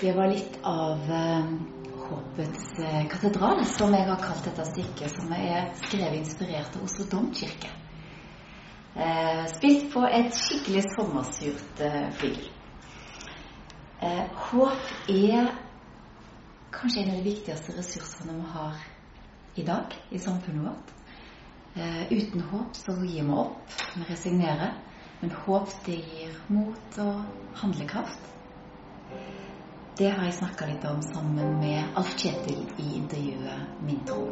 Det var litt av uh, Håpets uh, katedral, som jeg har kalt dette stykket, som er skrevet inspirert av Oslo domkirke. Uh, spilt på et skikkelig sommersurt flygel. håp er kanskje en av de viktigste ressursene vi har i dag i samfunnet vårt. uten håp så gir vi opp, vi resignerer. Men håp, det gir mot og handlekraft. Det har jeg snakka litt om sammen med Alf Kjetil i intervjuet Min tro.